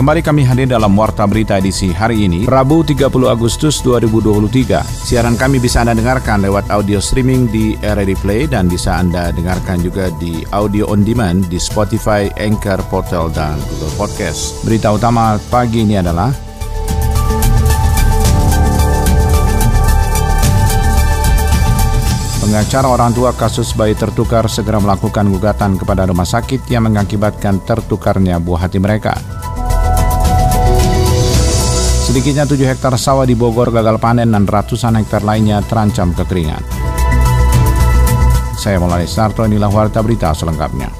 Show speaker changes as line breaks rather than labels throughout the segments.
Kembali kami hadir dalam Warta Berita edisi hari ini, Rabu 30 Agustus 2023. Siaran kami bisa Anda dengarkan lewat audio streaming di RRD Play dan bisa Anda dengarkan juga di audio on demand di Spotify, Anchor, Portal, dan Google Podcast. Berita utama pagi ini adalah Pengacara orang tua kasus bayi tertukar segera melakukan gugatan kepada rumah sakit yang mengakibatkan tertukarnya buah hati mereka. Sedikitnya 7 hektar sawah di Bogor gagal panen dan ratusan hektar lainnya terancam kekeringan. Saya Mulai Sarto, inilah Warta Berita selengkapnya.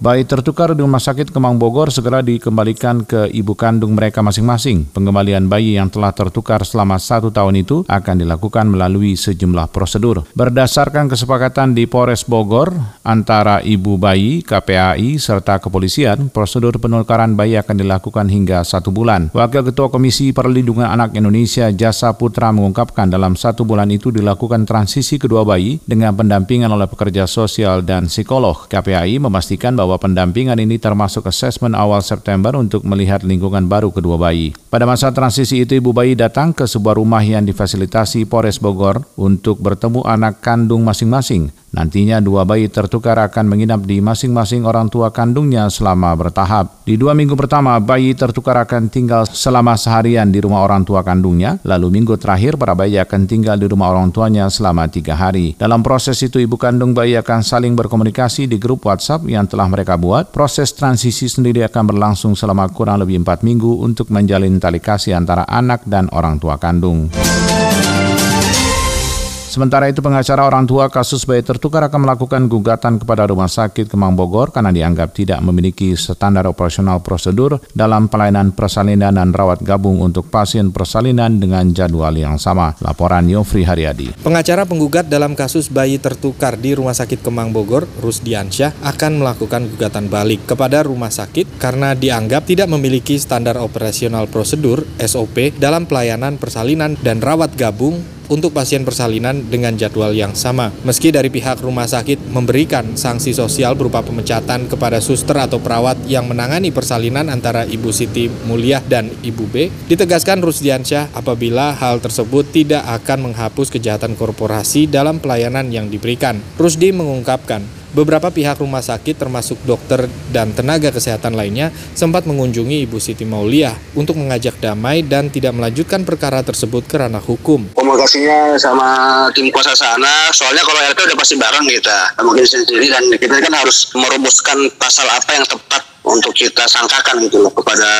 Bayi tertukar di Rumah Sakit Kemang Bogor segera dikembalikan ke ibu kandung mereka masing-masing. Pengembalian bayi yang telah tertukar selama satu tahun itu akan dilakukan melalui sejumlah prosedur. Berdasarkan kesepakatan di Polres Bogor antara ibu bayi, KPAI, serta kepolisian, prosedur penukaran bayi akan dilakukan hingga satu bulan. Wakil Ketua Komisi Perlindungan Anak Indonesia Jasa Putra mengungkapkan dalam satu bulan itu dilakukan transisi kedua bayi dengan pendampingan oleh pekerja sosial dan psikolog. KPAI memastikan bahwa bahwa pendampingan ini termasuk asesmen awal September untuk melihat lingkungan baru kedua bayi. Pada masa transisi itu, ibu bayi datang ke sebuah rumah yang difasilitasi Polres Bogor untuk bertemu anak kandung masing-masing. Nantinya dua bayi tertukar akan menginap di masing-masing orang tua kandungnya selama bertahap. Di dua minggu pertama, bayi tertukar akan tinggal selama seharian di rumah orang tua kandungnya, lalu minggu terakhir para bayi akan tinggal di rumah orang tuanya selama tiga hari. Dalam proses itu, ibu kandung bayi akan saling berkomunikasi di grup WhatsApp yang telah mereka buat. Proses transisi sendiri akan berlangsung selama kurang lebih empat minggu untuk menjalin tali kasih antara anak dan orang tua kandung. Sementara itu pengacara orang tua kasus bayi tertukar akan melakukan gugatan kepada Rumah Sakit Kemang Bogor karena dianggap tidak memiliki standar operasional prosedur dalam pelayanan persalinan dan rawat gabung untuk pasien persalinan dengan jadwal yang sama. Laporan Yofri Haryadi.
Pengacara penggugat dalam kasus bayi tertukar di Rumah Sakit Kemang Bogor, Rusdiansyah, akan melakukan gugatan balik kepada rumah sakit karena dianggap tidak memiliki standar operasional prosedur SOP dalam pelayanan persalinan dan rawat gabung untuk pasien persalinan dengan jadwal yang sama. Meski dari pihak rumah sakit memberikan sanksi sosial berupa pemecatan kepada suster atau perawat yang menangani persalinan antara Ibu Siti Mulia dan Ibu B, ditegaskan Rusdiansyah apabila hal tersebut tidak akan menghapus kejahatan korporasi dalam pelayanan yang diberikan. Rusdi mengungkapkan, Beberapa pihak rumah sakit termasuk dokter dan tenaga kesehatan lainnya sempat mengunjungi Ibu Siti Mauliah untuk mengajak damai dan tidak melanjutkan perkara tersebut ke ranah hukum.
Komunikasinya sama tim kuasa sana, soalnya kalau RT udah pasti bareng kita, mungkin sendiri dan kita kan harus merumuskan pasal apa yang tepat untuk kita sangkakan gitu loh kepada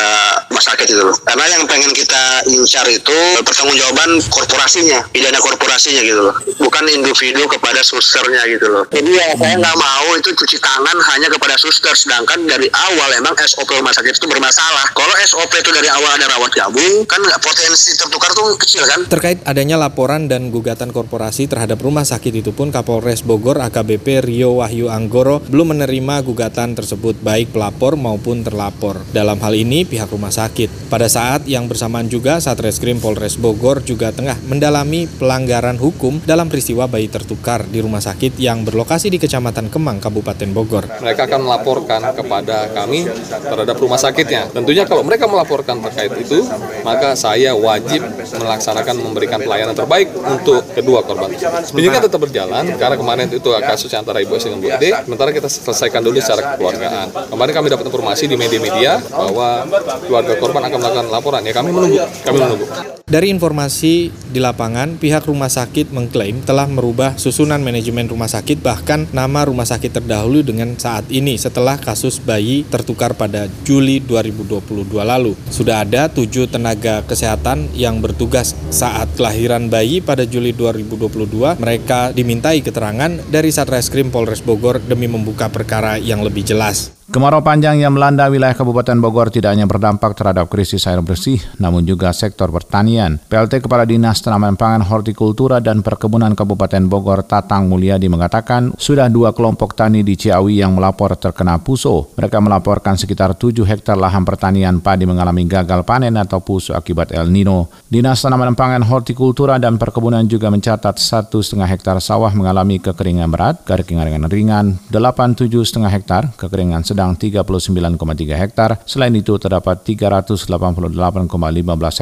sakit itu loh. Karena yang pengen kita incar itu pertanggungjawaban korporasinya, pidana korporasinya gitu loh. Bukan individu kepada susternya gitu loh. Jadi ya saya nggak mau itu cuci tangan hanya kepada suster. Sedangkan dari awal emang SOP rumah sakit itu bermasalah. Kalau SOP itu dari awal ada rawat gabung, kan potensi tertukar tuh kecil kan.
Terkait adanya laporan dan gugatan korporasi terhadap rumah sakit itu pun Kapolres Bogor AKBP Rio Wahyu Anggoro belum menerima gugatan tersebut baik pelapor pelapor maupun terlapor. Dalam hal ini pihak rumah sakit. Pada saat yang bersamaan juga Satreskrim Polres Bogor juga tengah mendalami pelanggaran hukum dalam peristiwa bayi tertukar di rumah sakit yang berlokasi di Kecamatan Kemang, Kabupaten Bogor.
Mereka akan melaporkan kepada kami terhadap rumah sakitnya. Tentunya kalau mereka melaporkan terkait itu, maka saya wajib melaksanakan memberikan pelayanan terbaik untuk kedua korban. Penyidikan tetap berjalan karena kemarin itu kasus antara Ibu S dengan Bu sementara kita selesaikan dulu secara kekeluargaan. Kemarin kami dapat dapat informasi di media-media bahwa keluarga korban akan melakukan laporan. Ya kami menunggu, kami menunggu.
Dari informasi di lapangan, pihak rumah sakit mengklaim telah merubah susunan manajemen rumah sakit bahkan nama rumah sakit terdahulu dengan saat ini setelah kasus bayi tertukar pada Juli 2022 lalu. Sudah ada tujuh tenaga kesehatan yang bertugas saat kelahiran bayi pada Juli 2022. Mereka dimintai keterangan dari Satreskrim Polres Bogor demi membuka perkara yang lebih jelas.
Kemarau panjang yang melanda wilayah Kabupaten Bogor tidak hanya berdampak terhadap krisis air bersih, namun juga sektor pertanian. PLT Kepala Dinas Tanaman Pangan Hortikultura dan Perkebunan Kabupaten Bogor Tatang Mulyadi mengatakan sudah dua kelompok tani di Ciawi yang melapor terkena puso. Mereka melaporkan sekitar 7 hektar lahan pertanian padi mengalami gagal panen atau puso akibat El Nino. Dinas Tanaman Pangan Hortikultura dan Perkebunan juga mencatat satu setengah hektar sawah mengalami kekeringan berat, kekeringan ringan, 87 setengah hektar, kekeringan sedang sedang 39,3 hektar. Selain itu terdapat 388,15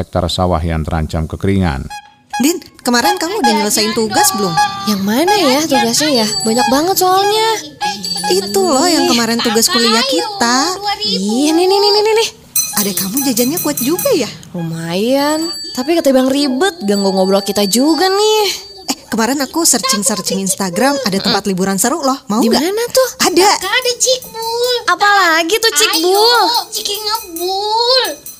hektar sawah yang terancam kekeringan.
Din, kemarin kamu udah nyelesain tugas belum?
Yang mana ya tugasnya ya? Banyak banget soalnya.
Itu loh yang kemarin tugas kuliah kita.
Iya, nih nih nih nih nih.
Adek kamu jajannya kuat juga ya?
Lumayan. Tapi kata bang ribet, ganggu ngobrol kita juga nih.
Kemarin aku searching-searching Instagram ada tempat liburan seru loh. Mau
Di mana tuh?
Ada.
Kakak ada Cikbul.
Apalagi tuh Cikbul?
Ayo, Ciki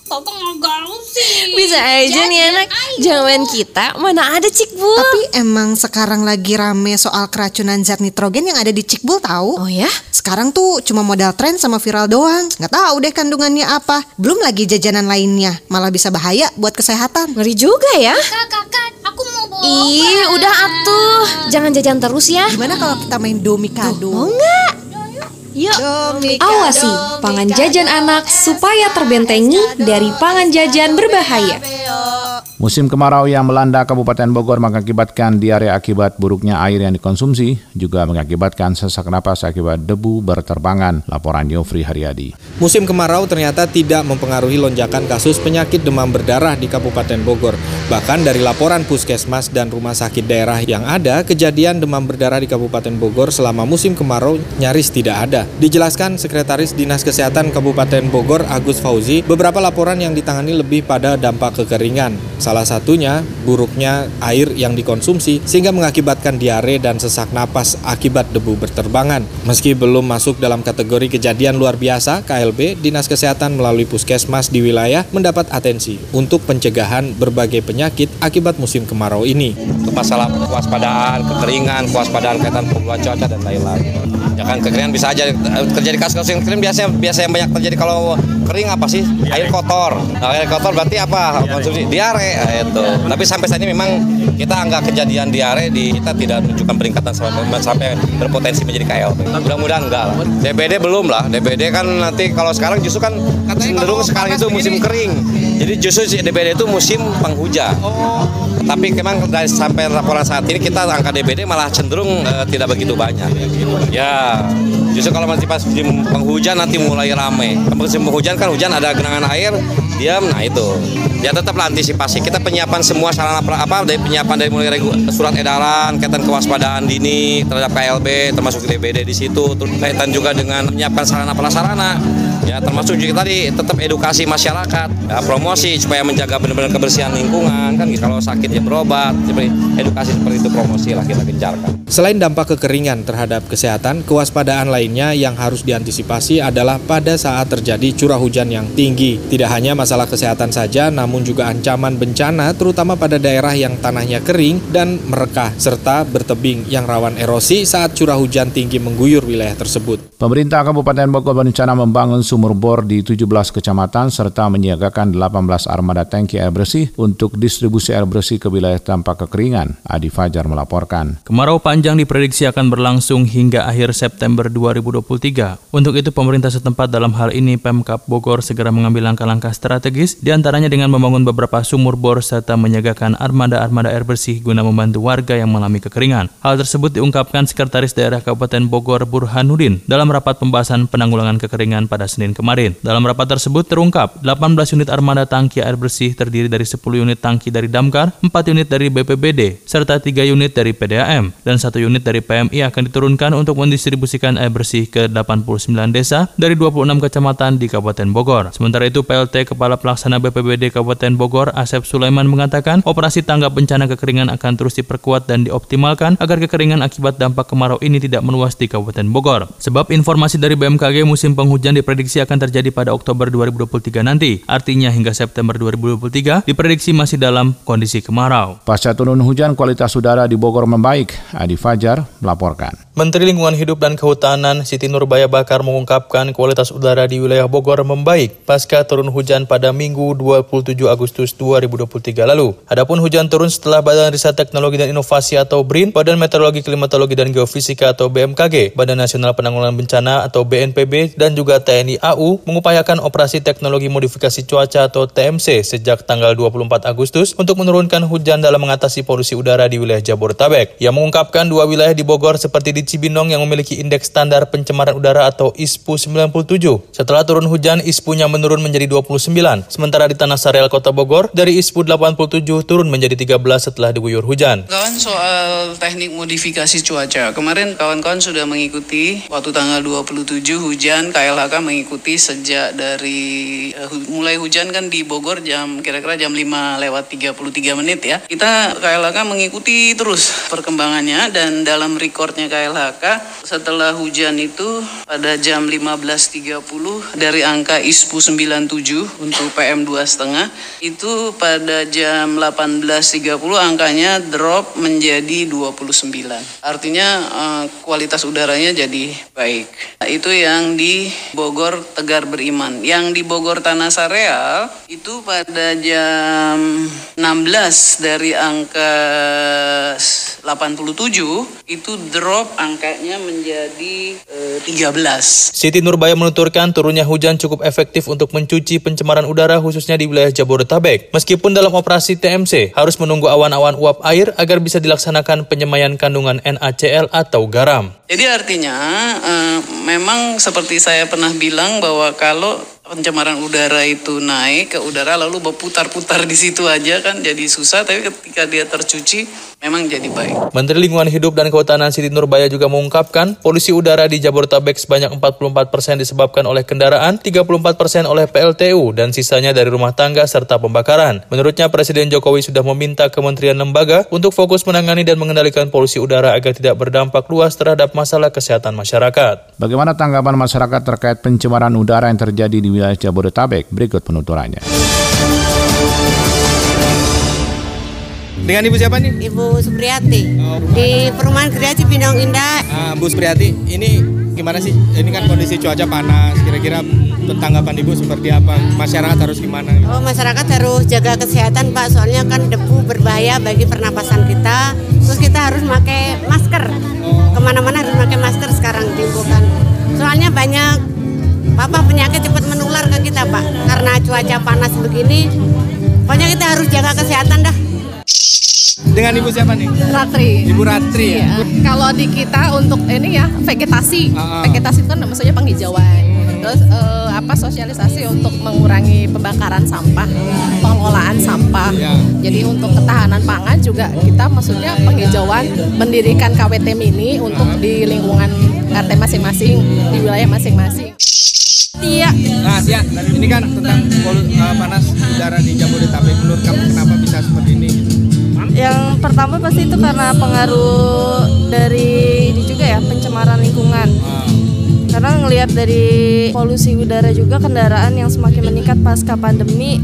Kakak nggak sih.
Bisa aja nih anak. Jangan kita mana ada Cikbul.
Tapi emang sekarang lagi rame soal keracunan zat nitrogen yang ada di Cikbul tahu?
Oh ya?
Sekarang tuh cuma modal tren sama viral doang. Nggak tahu deh kandungannya apa. Belum lagi jajanan lainnya. Malah bisa bahaya buat kesehatan.
Ngeri juga ya.
Kakak, kakak, aku mau bawa.
Ih, udah atuh. Jangan jajan terus ya.
Gimana kalau kita main domikado?
Mau nggak? Yuk.
Awasi pangan jajan anak supaya terbentengi dari pangan jajan berbahaya.
Musim kemarau yang melanda Kabupaten Bogor mengakibatkan diare akibat buruknya air yang dikonsumsi, juga mengakibatkan sesak napas akibat debu berterbangan. Laporan Yofri Haryadi.
Musim kemarau ternyata tidak mempengaruhi lonjakan kasus penyakit demam berdarah di Kabupaten Bogor. Bahkan dari laporan puskesmas dan rumah sakit daerah yang ada, kejadian demam berdarah di Kabupaten Bogor selama musim kemarau nyaris tidak ada. Dijelaskan Sekretaris Dinas Kesehatan Kabupaten Bogor Agus Fauzi, beberapa laporan yang ditangani lebih pada dampak kekeringan. Salah satunya buruknya air yang dikonsumsi sehingga mengakibatkan diare dan sesak napas akibat debu berterbangan. Meski belum masuk dalam kategori kejadian luar biasa, KLB Dinas Kesehatan melalui puskesmas di wilayah mendapat atensi untuk pencegahan berbagai penyakit akibat musim kemarau ini.
Masalah kewaspadaan, kekeringan, kewaspadaan kaitan perubahan cuaca dan lain-lain. Ya kan kekeringan bisa aja terjadi kasus-kasus yang kering biasanya biasa yang banyak terjadi kalau kering apa sih? Air kotor. Nah, air kotor berarti apa? Konsumsi diare. Nah, itu. Tapi sampai saat ini memang kita angka kejadian diare di kita tidak menunjukkan peningkatan sampai, sampai berpotensi menjadi KLB. Mudah-mudahan enggak lah. DBD belum lah. DBD kan nanti kalau sekarang justru kan cenderung sekarang itu musim kering. Jadi justru DBD itu musim penghujan. Tapi memang dari sampai laporan saat ini kita angka DBD malah cenderung eh, tidak begitu banyak. Ya, justru kalau nanti pas musim penghujan nanti mulai ramai. Musim penghujan kan hujan ada genangan air, diam, nah itu. Ya tetaplah antisipasi. Kita penyiapan semua sarana apa dari penyiapan dari mulai surat edaran, kaitan kewaspadaan dini terhadap KLB, termasuk DBD di situ, terus kaitan juga dengan menyiapkan sarana prasarana. Ya termasuk juga tadi tetap edukasi masyarakat, ya, promosi supaya menjaga benar-benar kebersihan lingkungan kan kalau sakit ya berobat, seperti edukasi seperti itu promosi lah kita gencarkan.
Selain dampak kekeringan terhadap kesehatan, kewaspadaan lainnya yang harus diantisipasi adalah pada saat terjadi curah hujan yang tinggi. Tidak hanya masalah kesehatan saja, namun juga ancaman bencana terutama pada daerah yang tanahnya kering dan merekah serta bertebing yang rawan erosi saat curah hujan tinggi mengguyur wilayah tersebut.
Pemerintah Kabupaten Bogor berencana membangun sumur bor di 17 kecamatan serta menyiagakan 18 armada tangki air bersih untuk distribusi air bersih ke wilayah tanpa kekeringan. Adi Fajar melaporkan.
Kemarau panjang diprediksi akan berlangsung hingga akhir September 2023. Untuk itu pemerintah setempat dalam hal ini Pemkap Bogor segera mengambil langkah-langkah strategis di antaranya dengan membangun beberapa sumur bor serta menyiagakan armada-armada air bersih guna membantu warga yang mengalami kekeringan. Hal tersebut diungkapkan Sekretaris Daerah Kabupaten Bogor Burhanuddin dalam rapat pembahasan penanggulangan kekeringan pada Senin kemarin. Dalam rapat tersebut terungkap 18 unit armada tangki air bersih terdiri dari 10 unit tangki dari Damkar, 4 unit dari BPBD, serta 3 unit dari PDAM, dan 1 unit dari PMI akan diturunkan untuk mendistribusikan air bersih ke 89 desa dari 26 kecamatan di Kabupaten Bogor. Sementara itu PLT Kepala Pelaksana BPBD Kabupaten Bogor Asep Sulaiman mengatakan operasi tanggap bencana kekeringan akan terus diperkuat dan dioptimalkan agar kekeringan akibat dampak kemarau ini tidak meluas di Kabupaten Bogor. Sebab informasi dari BMKG musim penghujan diprediksi akan terjadi pada Oktober 2023 nanti. Artinya hingga September 2023 diprediksi masih dalam kondisi kemarau.
Pasca turun hujan, kualitas udara di Bogor membaik. Adi Fajar melaporkan.
Menteri Lingkungan Hidup dan Kehutanan Siti Nurbaya Bakar mengungkapkan kualitas udara di wilayah Bogor membaik pasca turun hujan pada Minggu 27 Agustus 2023 lalu. Adapun hujan turun setelah Badan Riset Teknologi dan Inovasi atau BRIN, Badan Meteorologi Klimatologi dan Geofisika atau BMKG, Badan Nasional Penanggulangan Bencana atau BNPB, dan juga TNI AU mengupayakan operasi teknologi modifikasi cuaca atau TMC sejak tanggal 24 Agustus untuk menurunkan hujan dalam mengatasi polusi udara di wilayah Jabodetabek. Ia mengungkapkan dua wilayah di Bogor seperti di Cibinong yang memiliki indeks standar pencemaran udara atau ISPU 97. Setelah turun hujan, ISPU-nya menurun menjadi 29. Sementara di Tanah Sareal Kota Bogor, dari ISPU 87 turun menjadi 13 setelah diguyur hujan.
Kawan soal teknik modifikasi cuaca. Kemarin kawan-kawan sudah mengikuti waktu tanggal 27 hujan KLHK mengikuti sejak dari uh, mulai hujan kan di Bogor jam kira-kira jam 5 lewat 33 menit ya. Kita KLHK mengikuti terus perkembangannya dan dalam recordnya KLHK Setelah hujan itu pada jam 15.30 dari angka ISPU 97 untuk PM 2,5 itu pada jam 18.30 angkanya drop menjadi 29. Artinya uh, kualitas udaranya jadi baik. Nah, itu yang di Bogor Tegar Beriman. Yang di Bogor Tanah Sareal itu pada jam 16 dari angka 87 itu drop angkanya menjadi e, 13.
Siti Nurbaya menuturkan turunnya hujan cukup efektif untuk mencuci pencemaran udara khususnya di wilayah Jabodetabek. Meskipun dalam operasi TMC harus menunggu awan-awan uap air agar bisa dilaksanakan penyemayan kandungan NaCl atau garam.
Jadi artinya e, memang seperti saya pernah bilang bahwa kalau pencemaran udara itu naik ke udara lalu berputar-putar di situ aja kan jadi susah tapi ketika dia tercuci memang jadi baik.
Menteri Lingkungan Hidup dan Kehutanan Siti Nurbaya juga mengungkapkan polusi udara di Jabodetabek sebanyak 44 persen disebabkan oleh kendaraan, 34 persen oleh PLTU, dan sisanya dari rumah tangga serta pembakaran. Menurutnya Presiden Jokowi sudah meminta kementerian lembaga untuk fokus menangani dan mengendalikan polusi udara agar tidak berdampak luas terhadap masalah kesehatan masyarakat.
Bagaimana tanggapan masyarakat terkait pencemaran udara yang terjadi di wilayah Jabodetabek? Berikut penuturannya.
Dengan Ibu siapa nih?
Ibu Supriyati. Oh, di Perumahan Kerja Cipinang Indah.
Ah, Bu Supriyati, ini gimana sih? Ini kan kondisi cuaca panas. Kira-kira tanggapan Ibu seperti apa? Masyarakat harus gimana?
Oh, masyarakat harus jaga kesehatan, Pak. Soalnya kan debu berbahaya bagi pernapasan kita. Terus kita harus pakai masker. Oh. Ke mana-mana harus pakai masker sekarang diimbaukan. Soalnya banyak apa penyakit cepat menular ke kita, Pak. Karena cuaca panas begini, pokoknya kita harus jaga kesehatan dah.
Dengan Ibu siapa nih?
Ratri.
Ibu Ratri ya.
Iya. Kalau di kita untuk ini ya vegetasi, uh, uh. vegetasi itu kan maksudnya penghijauan. Terus uh, apa sosialisasi untuk mengurangi pembakaran sampah, pengelolaan sampah. Yeah. Jadi untuk ketahanan pangan juga kita maksudnya penghijauan mendirikan KWT mini untuk uh. di lingkungan RT masing-masing, di wilayah masing-masing.
Tia. Nah, Tia, ini kan tentang polu, uh, panas udara di Jabodetabek. Menurut kamu kenapa bisa seperti ini?
Yang pertama pasti itu karena pengaruh dari ini juga ya pencemaran lingkungan. Karena ngelihat dari polusi udara juga kendaraan yang semakin meningkat pasca pandemi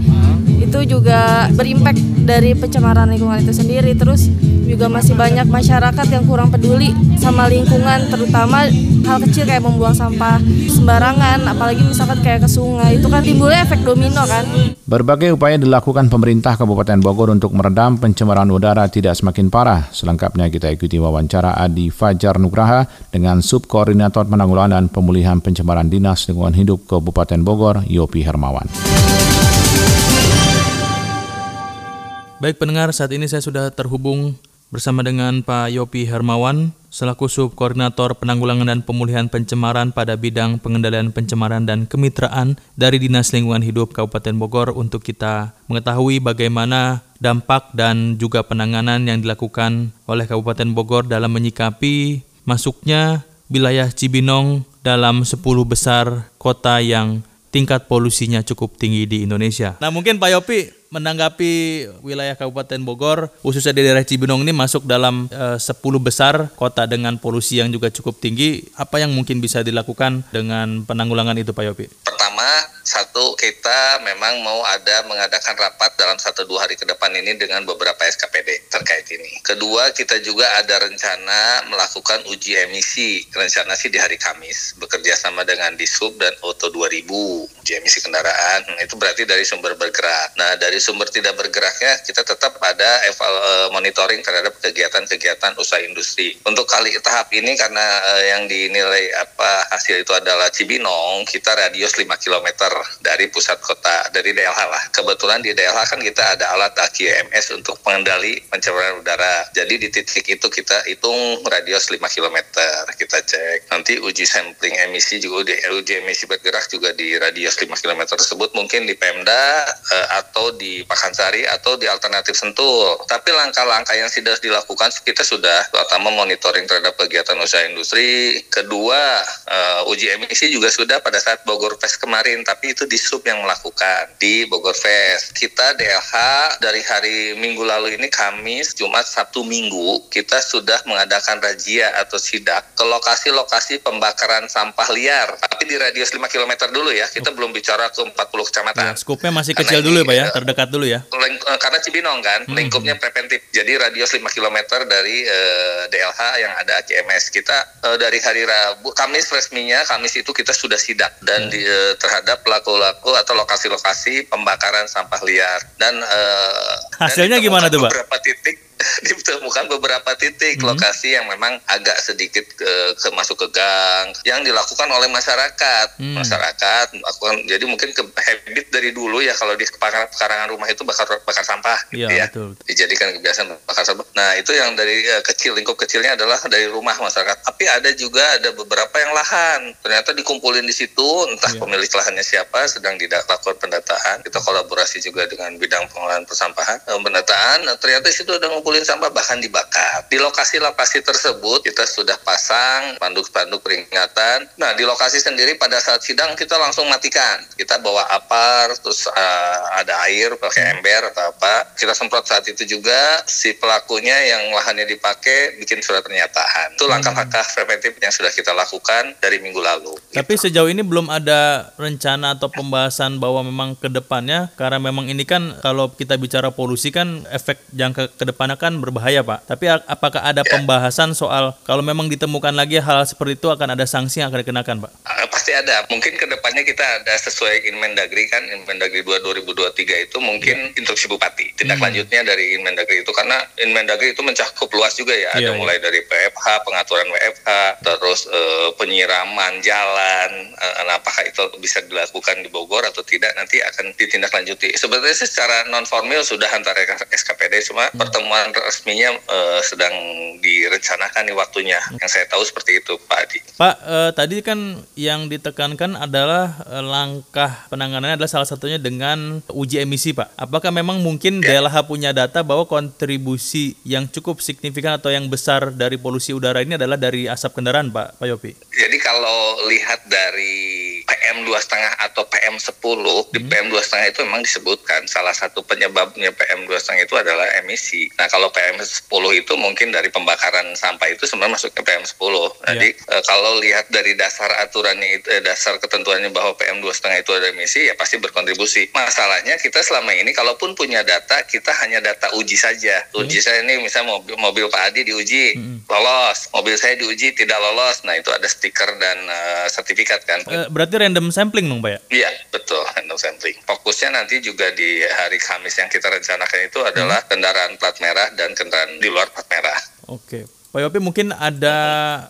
itu juga berimpact dari pencemaran lingkungan itu sendiri. Terus juga masih banyak masyarakat yang kurang peduli sama lingkungan terutama hal kecil kayak membuang sampah sembarangan apalagi misalkan kayak ke sungai itu kan timbulnya efek domino kan
Berbagai upaya dilakukan pemerintah Kabupaten Bogor untuk meredam pencemaran udara tidak semakin parah. Selengkapnya kita ikuti wawancara Adi Fajar Nugraha dengan Subkoordinator Penanggulangan dan Pemulihan Pencemaran Dinas Lingkungan Hidup Kabupaten Bogor, Yopi Hermawan.
Baik pendengar, saat ini saya sudah terhubung bersama dengan Pak Yopi Hermawan selaku Subkoordinator Penanggulangan dan Pemulihan Pencemaran pada bidang pengendalian pencemaran dan kemitraan dari Dinas Lingkungan Hidup Kabupaten Bogor untuk kita mengetahui bagaimana dampak dan juga penanganan yang dilakukan oleh Kabupaten Bogor dalam menyikapi masuknya wilayah Cibinong dalam 10 besar kota yang tingkat polusinya cukup tinggi di Indonesia. Nah mungkin Pak Yopi menanggapi wilayah Kabupaten Bogor, khususnya di daerah Cibinong ini masuk dalam e, eh, 10 besar kota dengan polusi yang juga cukup tinggi, apa yang mungkin bisa dilakukan dengan penanggulangan itu Pak Yopi?
Pertama, Satu, kita memang mau ada mengadakan rapat dalam satu dua hari ke depan ini dengan beberapa SKPD terkait ini. Kedua, kita juga ada rencana melakukan uji emisi. Rencana sih di hari Kamis, bekerja sama dengan Disub dan Oto 2000, uji emisi kendaraan. Nah, itu berarti dari sumber bergerak. Nah, dari sumber tidak bergeraknya, kita tetap ada eval, eh, monitoring terhadap kegiatan-kegiatan usaha industri. Untuk kali tahap ini, karena uh, yang dinilai apa hasil itu adalah Cibinong, kita radius 5 km dari pusat kota, dari DLH lah. Kebetulan di DLH kan kita ada alat AQMS untuk pengendali pencemaran udara. Jadi di titik itu kita hitung radius 5 km, kita cek. Nanti uji sampling emisi juga, di, uji emisi bergerak juga di radius 5 km tersebut mungkin di Pemda uh, atau di Pakansari atau di alternatif Sentul. Tapi langkah-langkah yang sudah dilakukan kita sudah pertama monitoring terhadap kegiatan usaha industri, kedua uh, uji emisi juga sudah pada saat Bogor Fest kemarin, tapi itu di sub yang melakukan di Bogor Fest. Kita DLH dari hari Minggu lalu ini Kamis, Jumat, Sabtu, Minggu kita sudah mengadakan razia atau sidak ke lokasi-lokasi pembakaran sampah liar. Tapi di radius 5 km dulu ya, kita belum bicara ke 40 kecamatan.
Ya, skupnya masih kecil karena dulu ya Pak ya, terdekat dulu ya.
Eh, karena Cibinong kan, hmm. lingkupnya preventif. Jadi radius 5 km dari uh, eh, DLH yang ada ACMS. Kita uh, dari hari Rabu, Kamis resminya, Kamis itu kita sudah sidak dan hmm. di, uh, terhadap pelaku-pelaku atau lokasi-lokasi pembakaran sampah liar. Dan uh,
hasilnya dan gimana tuh Pak?
Beberapa titik ditemukan beberapa titik hmm. lokasi yang memang agak sedikit ke, ke masuk ke gang yang dilakukan oleh masyarakat hmm. masyarakat melakukan jadi mungkin ke habit dari dulu ya kalau di pekarangan rumah itu bakar bakar sampah gitu ya, ya. Betul. dijadikan kebiasaan bakar sampah nah itu yang dari uh, kecil lingkup kecilnya adalah dari rumah masyarakat tapi ada juga ada beberapa yang lahan ternyata dikumpulin di situ entah ya. pemilik lahannya siapa sedang tidak lakukan pendataan kita kolaborasi juga dengan bidang pengelolaan persampahan eh, pendataan nah, ternyata di situ ada ngumpulin sampah bahkan dibakar. Di lokasi-lokasi tersebut kita sudah pasang panduk-panduk peringatan. Nah, di lokasi sendiri pada saat sidang kita langsung matikan. Kita bawa apar, terus uh, ada air pakai ember atau apa. Kita semprot saat itu juga si pelakunya yang lahannya dipakai bikin surat pernyataan. Itu langkah-langkah preventif yang sudah kita lakukan dari minggu lalu.
Tapi gitu. sejauh ini belum ada rencana atau pembahasan bahwa memang ke depannya karena memang ini kan kalau kita bicara polusi kan efek jangka ke depannya kan berbahaya Pak. Tapi apakah ada ya. pembahasan soal kalau memang ditemukan lagi hal seperti itu akan ada sanksi yang akan dikenakan Pak?
Pasti ada. Mungkin ke depannya kita ada sesuai Inmendagri kan Inmendagri 2 2023 itu mungkin ya. instruksi Bupati. Tindak hmm. lanjutnya dari Inmendagri itu karena Inmendagri itu mencakup luas juga ya. Ada ya, mulai dari PFH, pengaturan WFH, terus uh, penyiraman jalan. Uh, apakah itu bisa dilakukan di Bogor atau tidak nanti akan ditindaklanjuti. Sebenarnya secara non formal sudah antara SKPD cuma hmm. pertemuan resminya uh, sedang direncanakan nih waktunya. Yang saya tahu seperti itu, Pak Adi.
Pak, uh, tadi kan yang ditekankan adalah uh, langkah penanganannya adalah salah satunya dengan uji emisi, Pak. Apakah memang mungkin ya. DLH punya data bahwa kontribusi yang cukup signifikan atau yang besar dari polusi udara ini adalah dari asap kendaraan, Pak, Pak Yopi?
Jadi kalau lihat dari PM 2,5 atau PM 10 hmm. di PM 2,5 itu memang disebutkan salah satu penyebabnya PM 2,5 itu adalah emisi. Nah kalau PM 10 itu mungkin dari pembakaran sampah itu sebenarnya masuk ke PM 10. Yeah. Jadi e, kalau lihat dari dasar aturannya itu eh, dasar ketentuannya bahwa PM 2,5 itu ada emisi ya pasti berkontribusi. Masalahnya kita selama ini kalaupun punya data kita hanya data uji saja. Hmm. Uji saya ini misalnya mobil mobil Pak Adi diuji hmm. lolos, mobil saya diuji tidak lolos. Nah itu ada stiker dan uh, sertifikat kan.
Uh, berarti random sampling dong Pak ya?
Iya, betul, random sampling. Fokusnya nanti juga di hari Kamis yang kita rencanakan itu adalah hmm. kendaraan plat merah dan kendaraan di luar plat merah.
Oke. Pak Yopi mungkin ada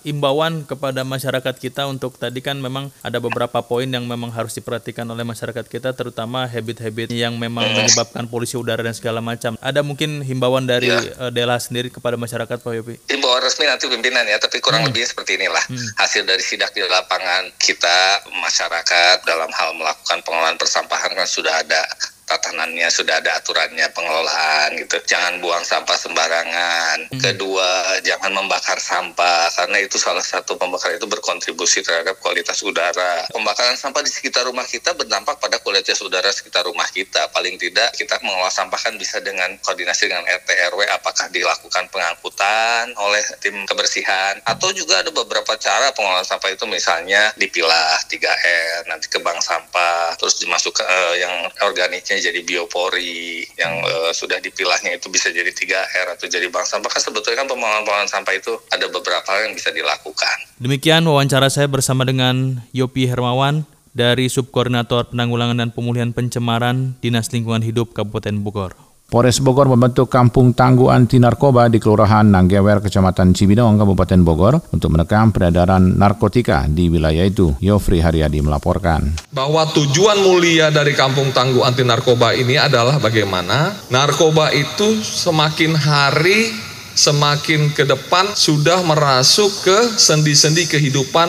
imbauan kepada masyarakat kita untuk tadi kan memang ada beberapa poin yang memang harus diperhatikan oleh masyarakat kita terutama habit-habit yang memang menyebabkan polusi udara dan segala macam. Ada mungkin himbauan dari ya. uh, Dela sendiri kepada masyarakat Pak Yopi?
Himbauan resmi nanti pimpinan ya, tapi kurang hmm. lebih seperti inilah. Hmm. Hasil dari sidak di lapangan kita masyarakat dalam hal melakukan pengelolaan persampahan kan sudah ada tatanannya, sudah ada aturannya pengelolaan gitu. Jangan buang sampah sembarangan. Hmm. Kedua, jangan membakar sampah karena itu salah satu pembakaran itu berkontribusi terhadap kualitas udara. Pembakaran sampah di sekitar rumah kita berdampak pada kualitas udara sekitar rumah kita. Paling tidak kita mengolah sampah kan bisa dengan koordinasi dengan RT RW apakah dilakukan pengangkutan oleh tim kebersihan atau juga ada beberapa cara pengolahan sampah itu misalnya dipilah 3R nanti ke bank sampah terus dimasuk uh, yang organiknya jadi biopori yang uh, sudah dipilahnya itu bisa jadi 3R atau jadi bank sampah kan sebetulnya kan pengolahan sampah itu ada beberapa yang bisa dilakukan.
Demikian wawancara saya bersama dengan Yopi Hermawan dari Subkoordinator Penanggulangan dan Pemulihan Pencemaran Dinas Lingkungan Hidup Kabupaten Bogor.
Polres Bogor membentuk kampung tangguh anti narkoba di Kelurahan Nanggewer, Kecamatan Cibinong, Kabupaten Bogor untuk menekan peredaran narkotika di wilayah itu. Yofri Haryadi melaporkan.
Bahwa tujuan mulia dari kampung tangguh anti narkoba ini adalah bagaimana narkoba itu semakin hari semakin ke depan sudah merasuk ke sendi-sendi kehidupan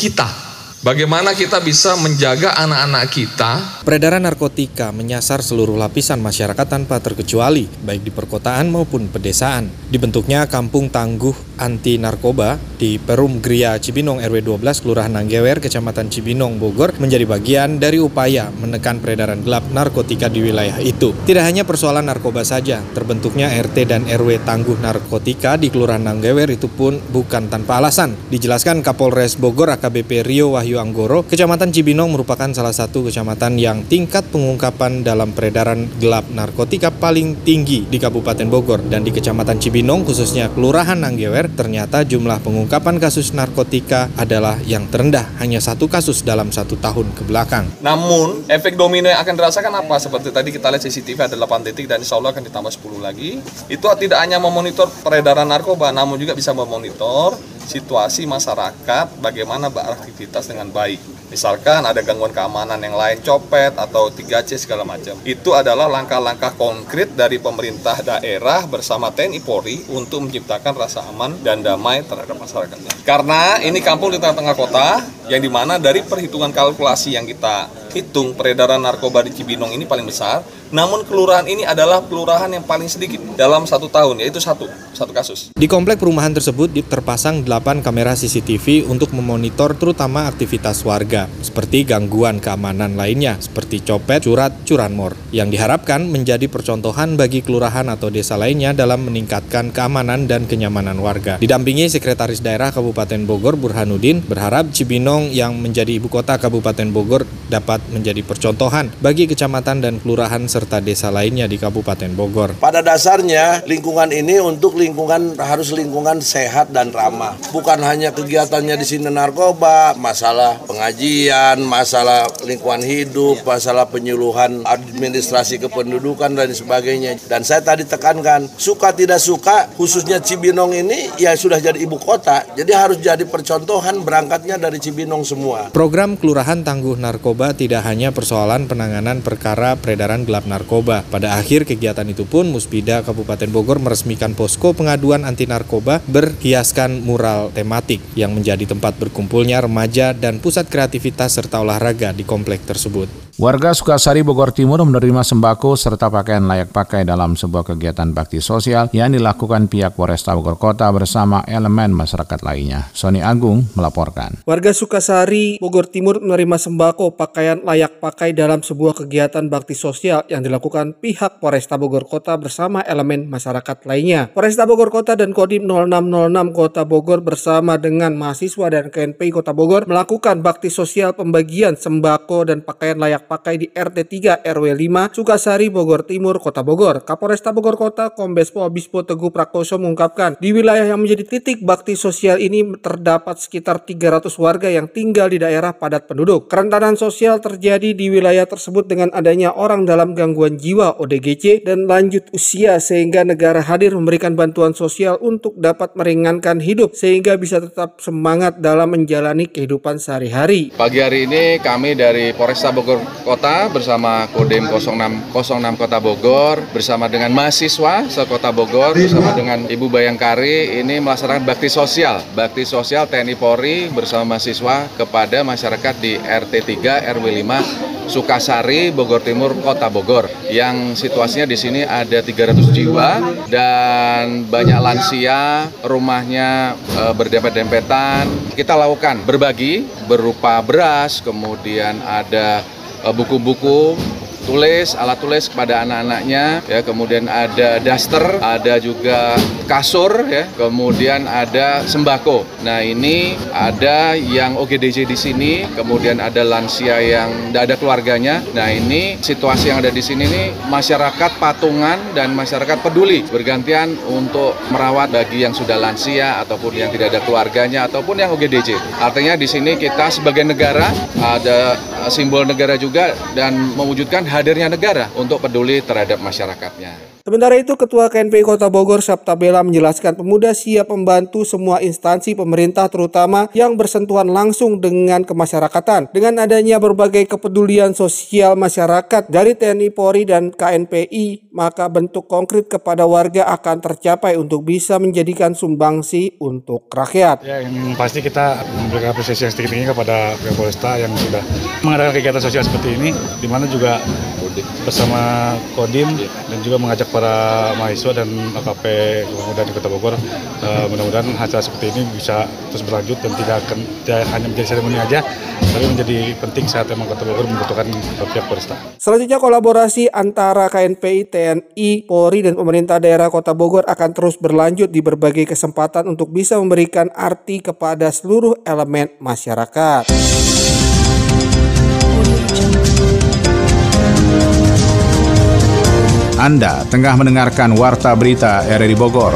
kita Bagaimana kita bisa menjaga anak-anak kita?
Peredaran narkotika menyasar seluruh lapisan masyarakat tanpa terkecuali, baik di perkotaan maupun pedesaan. Dibentuknya Kampung Tangguh Anti Narkoba di Perum Gria Cibinong RW 12 Kelurahan Nanggewer, Kecamatan Cibinong, Bogor menjadi bagian dari upaya menekan peredaran gelap narkotika di wilayah itu. Tidak hanya persoalan narkoba saja, terbentuknya RT dan RW Tangguh Narkotika di Kelurahan Nanggewer itu pun bukan tanpa alasan. Dijelaskan Kapolres Bogor AKBP Rio Wahyu Anggoro, Kecamatan Cibinong merupakan salah satu kecamatan yang tingkat pengungkapan dalam peredaran gelap narkotika paling tinggi di Kabupaten Bogor dan di Kecamatan Cibinong khususnya Kelurahan Nanggewer ternyata jumlah pengungkapan kasus narkotika adalah yang terendah hanya satu kasus dalam satu tahun ke belakang.
Namun efek domino yang akan dirasakan apa? Seperti tadi kita lihat CCTV ada 8 titik dan insya Allah akan ditambah 10 lagi. Itu tidak hanya memonitor peredaran narkoba namun juga bisa memonitor situasi masyarakat bagaimana beraktivitas dengan baik. Misalkan ada gangguan keamanan yang lain, copet atau 3C segala macam. Itu adalah langkah-langkah konkret dari pemerintah daerah bersama TNI Polri untuk menciptakan rasa aman dan damai terhadap masyarakatnya. Karena ini kampung di tengah-tengah kota yang di mana dari perhitungan kalkulasi yang kita hitung peredaran narkoba di Cibinong ini paling besar, namun kelurahan ini adalah kelurahan yang paling sedikit dalam satu tahun, yaitu satu, satu kasus.
Di komplek perumahan tersebut terpasang 8 kamera CCTV untuk memonitor terutama aktivitas warga, seperti gangguan keamanan lainnya, seperti copet, curat, curanmor, yang diharapkan menjadi percontohan bagi kelurahan atau desa lainnya dalam meningkatkan keamanan dan kenyamanan warga. Didampingi Sekretaris Daerah Kabupaten Bogor Burhanuddin, berharap Cibinong yang menjadi ibu kota Kabupaten Bogor dapat menjadi percontohan bagi kecamatan dan kelurahan serta desa lainnya di Kabupaten Bogor.
Pada dasarnya lingkungan ini untuk lingkungan harus lingkungan sehat dan ramah. Bukan hanya kegiatannya di sini narkoba, masalah pengajian, masalah lingkungan hidup, masalah penyuluhan administrasi kependudukan dan sebagainya. Dan saya tadi tekankan, suka tidak suka khususnya Cibinong ini ya sudah jadi ibu kota. Jadi harus jadi percontohan berangkatnya dari Cibinong semua.
Program Kelurahan Tangguh Narkoba tidak hanya persoalan penanganan perkara peredaran gelap narkoba. Pada akhir kegiatan itu pun Muspida Kabupaten Bogor meresmikan posko pengaduan anti narkoba berhiaskan mural tematik yang menjadi tempat berkumpulnya remaja dan pusat kreativitas serta olahraga di komplek tersebut.
Warga Sukasari Bogor Timur menerima sembako serta pakaian layak pakai dalam sebuah kegiatan bakti sosial yang dilakukan pihak Polresta Bogor Kota bersama elemen masyarakat lainnya. Sony Agung melaporkan.
Warga Sukasari Bogor Timur menerima sembako pakaian layak pakai dalam sebuah kegiatan bakti sosial yang dilakukan pihak Polresta Bogor Kota bersama elemen masyarakat lainnya. Polresta Bogor Kota dan Kodim 0606 Kota Bogor bersama dengan mahasiswa dan KNPI Kota Bogor melakukan bakti sosial pembagian sembako dan pakaian layak pakai di RT 3 RW 5 Sukasari Bogor Timur Kota Bogor. Kapolresta Bogor Kota Kombes Pol Bispo Teguh Prakoso mengungkapkan di wilayah yang menjadi titik bakti sosial ini terdapat sekitar 300 warga yang tinggal di daerah padat penduduk. Kerentanan sosial terjadi di wilayah tersebut dengan adanya orang dalam gangguan jiwa ODGJ dan lanjut usia sehingga negara hadir memberikan bantuan sosial untuk dapat meringankan hidup sehingga bisa tetap semangat dalam menjalani kehidupan sehari-hari.
Pagi hari ini kami dari Polresta Bogor Kota bersama Kodim 0606 Kota Bogor bersama dengan mahasiswa sekota Bogor bersama dengan Ibu Bayangkari ini melaksanakan bakti sosial bakti sosial TNI Polri bersama mahasiswa kepada masyarakat di RT 3 RW 5 Sukasari, Bogor Timur, Kota Bogor. Yang situasinya di sini ada 300 jiwa dan banyak lansia, rumahnya e, berdempet-dempetan. Kita lakukan berbagi berupa beras, kemudian ada buku-buku tulis, alat tulis kepada anak-anaknya, ya, kemudian ada daster, ada juga kasur, ya, kemudian ada sembako. Nah ini ada yang OGDJ di sini, kemudian ada lansia yang tidak ada keluarganya. Nah ini situasi yang ada di sini ini masyarakat patungan dan masyarakat peduli bergantian untuk merawat bagi yang sudah lansia ataupun yang tidak ada keluarganya ataupun yang OGDJ. Artinya di sini kita sebagai negara ada simbol negara juga dan mewujudkan hadirnya negara untuk peduli terhadap masyarakatnya.
Sementara itu, Ketua KNPI Kota Bogor Sabta Bela menjelaskan pemuda siap membantu semua instansi pemerintah terutama yang bersentuhan langsung dengan kemasyarakatan. Dengan adanya berbagai kepedulian sosial masyarakat dari TNI Polri dan KNPI, maka bentuk konkret kepada warga akan tercapai untuk bisa menjadikan sumbangsi untuk rakyat.
Ya, yang pasti kita memberikan apresiasi yang setinggi-tingginya kepada pihak Polresta yang sudah mengadakan kegiatan sosial seperti ini, di mana juga bersama Kodim dan juga mengajak para mahasiswa dan AKP pemuda di Kota Bogor uh, mudah-mudahan acara seperti ini bisa terus berlanjut dan tidak akan tidak hanya menjadi seremoni aja tapi menjadi penting saat memang Kota Bogor membutuhkan pihak Polresta.
Selanjutnya kolaborasi antara KNPI, TNI, Polri dan pemerintah daerah Kota Bogor akan terus berlanjut di berbagai kesempatan untuk bisa memberikan arti kepada seluruh elemen masyarakat.
Anda tengah mendengarkan Warta Berita RRI Bogor.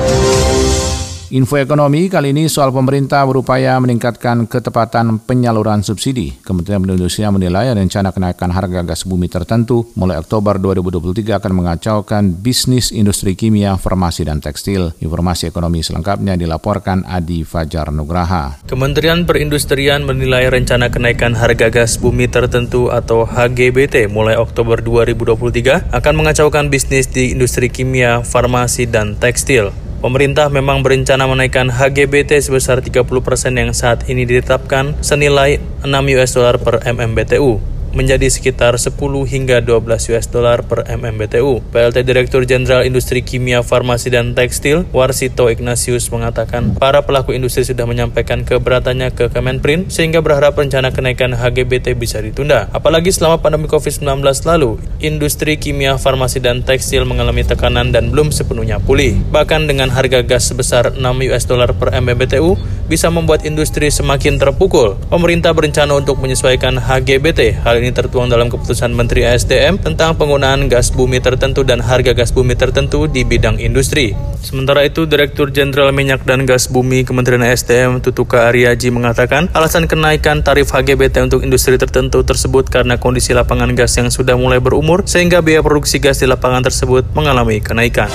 Info ekonomi kali ini soal pemerintah berupaya meningkatkan ketepatan penyaluran subsidi. Kementerian Perindustrian menilai rencana kenaikan harga gas bumi tertentu mulai Oktober 2023 akan mengacaukan bisnis industri kimia, farmasi, dan tekstil. Informasi ekonomi selengkapnya dilaporkan Adi Fajar Nugraha.
Kementerian Perindustrian menilai rencana kenaikan harga gas bumi tertentu atau HGBT mulai Oktober 2023 akan mengacaukan bisnis di industri kimia, farmasi, dan tekstil. Pemerintah memang berencana menaikkan HGBT sebesar 30% yang saat ini ditetapkan senilai 6 US dollar per MMBTU menjadi sekitar 10 hingga 12 US dollar per MMBTU. PLT Direktur Jenderal Industri Kimia, Farmasi dan Tekstil, Warsito Ignatius mengatakan para pelaku industri sudah menyampaikan keberatannya ke Kemenprin sehingga berharap rencana kenaikan HGBT bisa ditunda. Apalagi selama pandemi COVID-19 lalu, industri kimia, farmasi dan tekstil mengalami tekanan dan belum sepenuhnya pulih. Bahkan dengan harga gas sebesar 6 US dollar per MMBTU bisa membuat industri semakin terpukul. Pemerintah berencana untuk menyesuaikan HGBT. Hal ini tertuang dalam keputusan Menteri SDM tentang penggunaan gas bumi tertentu dan harga gas bumi tertentu di bidang industri. Sementara itu, Direktur Jenderal Minyak dan Gas Bumi Kementerian SDM Tutuka Aryaji mengatakan alasan kenaikan tarif HGBT untuk industri tertentu tersebut karena kondisi lapangan gas yang sudah mulai berumur sehingga biaya produksi gas di lapangan tersebut mengalami kenaikan.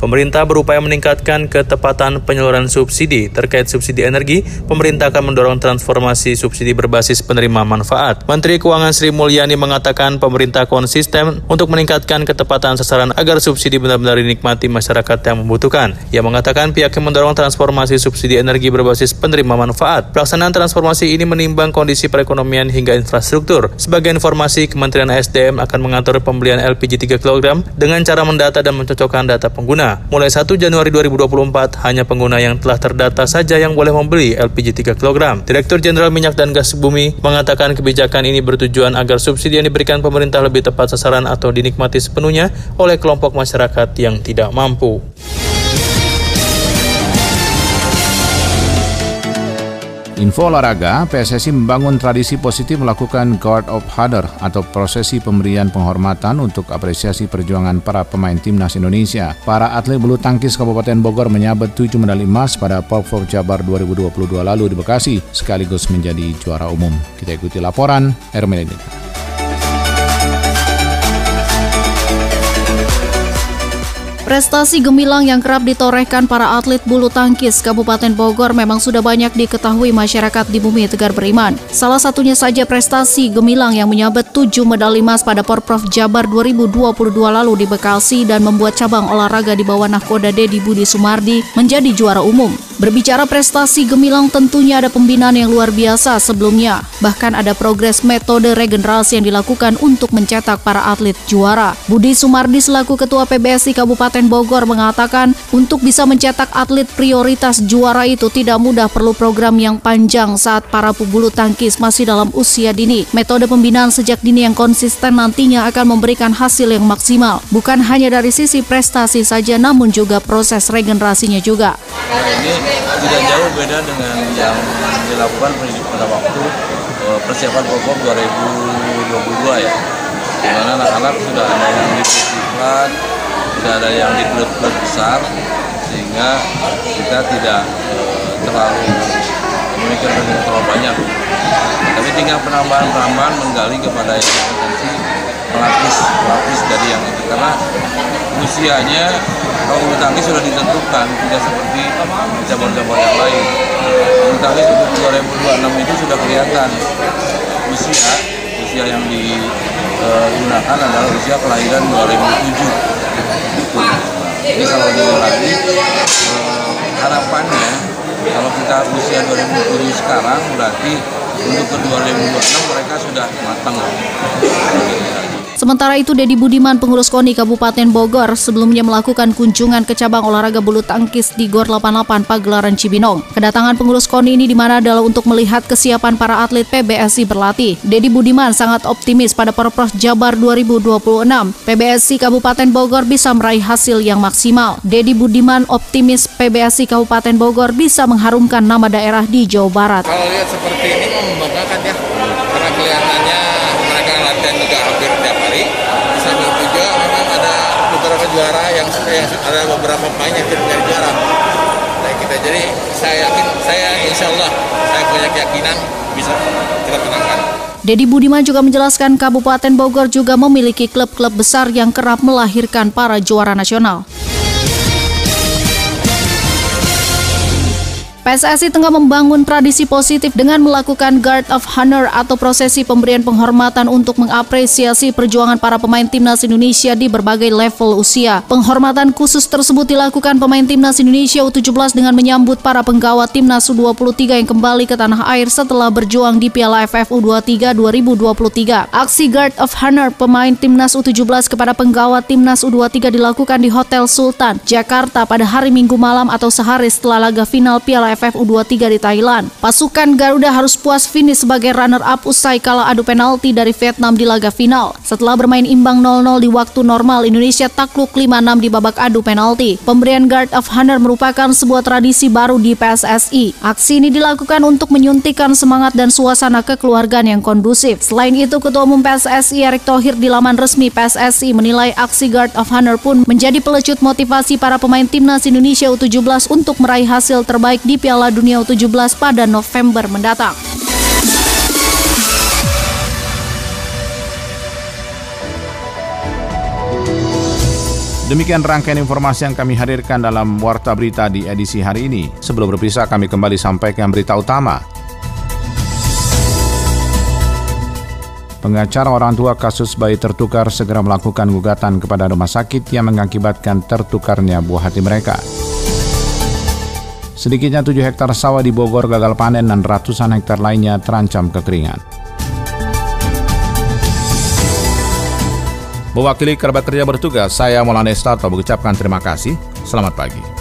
Pemerintah berupaya meningkatkan ketepatan penyaluran subsidi. Terkait subsidi energi, pemerintah akan mendorong transformasi subsidi berbasis penerima manfaat. Menteri Keuangan Sri Mulyani mengatakan pemerintah konsisten untuk meningkatkan ketepatan sasaran agar subsidi benar-benar dinikmati masyarakat yang membutuhkan. Ia mengatakan pihaknya mendorong transformasi subsidi energi berbasis penerima manfaat. Pelaksanaan transformasi ini menimbang kondisi perekonomian hingga infrastruktur. Sebagai informasi, Kementerian SDM akan mengatur pembelian LPG 3 kg dengan cara mendata dan mencocokkan data pengguna. Mulai 1 Januari 2024, hanya pengguna yang telah terdata saja yang boleh membeli LPG 3 kg. Direktur Jenderal Minyak dan Gas Bumi mengatakan kebijakan ini bertujuan agar subsidi yang diberikan pemerintah lebih tepat sasaran atau dinikmati sepenuhnya oleh kelompok masyarakat yang tidak mampu.
Info olahraga, PSSI membangun tradisi positif melakukan Guard of Honor atau prosesi pemberian penghormatan untuk apresiasi perjuangan para pemain timnas Indonesia. Para atlet bulu tangkis Kabupaten Bogor menyabet 7 medali emas pada Porprov Jabar 2022 lalu di Bekasi, sekaligus menjadi juara umum. Kita ikuti laporan Ermelinda.
Prestasi gemilang yang kerap ditorehkan para atlet bulu tangkis Kabupaten Bogor memang sudah banyak diketahui masyarakat di bumi Tegar Beriman. Salah satunya saja prestasi gemilang yang menyabet tujuh medali emas pada Porprov Jabar 2022 lalu di Bekasi dan membuat cabang olahraga di bawah nahkoda Dedi Budi Sumardi menjadi juara umum. Berbicara prestasi gemilang tentunya ada pembinaan yang luar biasa sebelumnya. Bahkan ada progres metode regenerasi yang dilakukan untuk mencetak para atlet juara. Budi Sumardi selaku Ketua PBSI Kabupaten Bogor mengatakan untuk bisa mencetak atlet prioritas juara itu tidak mudah perlu program yang panjang saat para pebulu tangkis masih dalam usia dini. Metode pembinaan sejak dini yang konsisten nantinya akan memberikan hasil yang maksimal. Bukan hanya dari sisi prestasi saja namun juga proses regenerasinya juga.
Ini tidak jauh beda dengan yang dilakukan pada waktu eh, persiapan pokok 2022 ya di mana anak-anak sudah ada yang di sudah ada yang di klub-klub besar sehingga kita tidak uh, terlalu memikirkan yang terlalu banyak. Tapi tinggal penambahan-penambahan menggali kepada yang potensi pelapis pelapis dari yang itu. Karena usianya kalau bulu tangkis sudah ditentukan tidak seperti cabang-cabang yang lain. Bulu tangkis untuk 2026 itu sudah kelihatan usia usia yang digunakan adalah usia kelahiran 2007 jadi kalau dulu lagi eh, harapannya kalau kita usia 2007 sekarang berarti untuk ke 2026 mereka sudah matang
Sementara itu, Dedi Budiman, pengurus KONI Kabupaten Bogor, sebelumnya melakukan kunjungan ke cabang olahraga bulu tangkis di GOR 88 Pagelaran Cibinong. Kedatangan pengurus KONI ini di mana adalah untuk melihat kesiapan para atlet PBSI berlatih. Dedi Budiman sangat optimis pada Porpros Jabar 2026. PBSI Kabupaten Bogor bisa meraih hasil yang maksimal. Dedi Budiman optimis PBSI Kabupaten Bogor bisa mengharumkan nama daerah di Jawa Barat.
Kalau lihat seperti ini membanggakan ya, karena kelihatannya mereka latihan juga hampir tiap hari. Di samping itu juga memang ada beberapa juara yang, yang ada beberapa pemain yang tidak menjadi juara. Nah, kita jadi saya yakin, saya insya Allah saya punya keyakinan bisa kita tenangkan.
Dedi Budiman juga menjelaskan Kabupaten Bogor juga memiliki klub-klub besar yang kerap melahirkan para juara nasional. PSSI tengah membangun tradisi positif dengan melakukan Guard of Honor atau prosesi pemberian penghormatan untuk mengapresiasi perjuangan para pemain timnas Indonesia di berbagai level usia. Penghormatan khusus tersebut dilakukan pemain timnas Indonesia U17 dengan menyambut para penggawa timnas U23 yang kembali ke tanah air setelah berjuang di Piala AFF U23 2023. Aksi Guard of Honor pemain timnas U17 kepada penggawa timnas U23 dilakukan di Hotel Sultan, Jakarta pada hari Minggu malam atau sehari setelah laga final Piala AFF U23 di Thailand. Pasukan Garuda harus puas finish sebagai runner-up usai kalah adu penalti dari Vietnam di laga final. Setelah bermain imbang 0-0 di waktu normal, Indonesia takluk 5-6 di babak adu penalti. Pemberian Guard of Honor merupakan sebuah tradisi baru di PSSI. Aksi ini dilakukan untuk menyuntikkan semangat dan suasana kekeluargaan yang kondusif. Selain itu, Ketua Umum PSSI Erick Thohir di laman resmi PSSI menilai aksi Guard of Honor pun menjadi pelecut motivasi para pemain timnas Indonesia U17 untuk meraih hasil terbaik di Piala Dunia U17 pada November mendatang.
Demikian rangkaian informasi yang kami hadirkan dalam Warta Berita di edisi hari ini. Sebelum berpisah, kami kembali sampaikan berita utama. Pengacara orang tua kasus bayi tertukar segera melakukan gugatan kepada rumah sakit yang mengakibatkan tertukarnya buah hati mereka. Sedikitnya 7 hektar sawah di Bogor gagal panen dan ratusan hektar lainnya terancam kekeringan. Mewakili kerabat kerja bertugas, saya Maulana Estato mengucapkan terima kasih. Selamat pagi.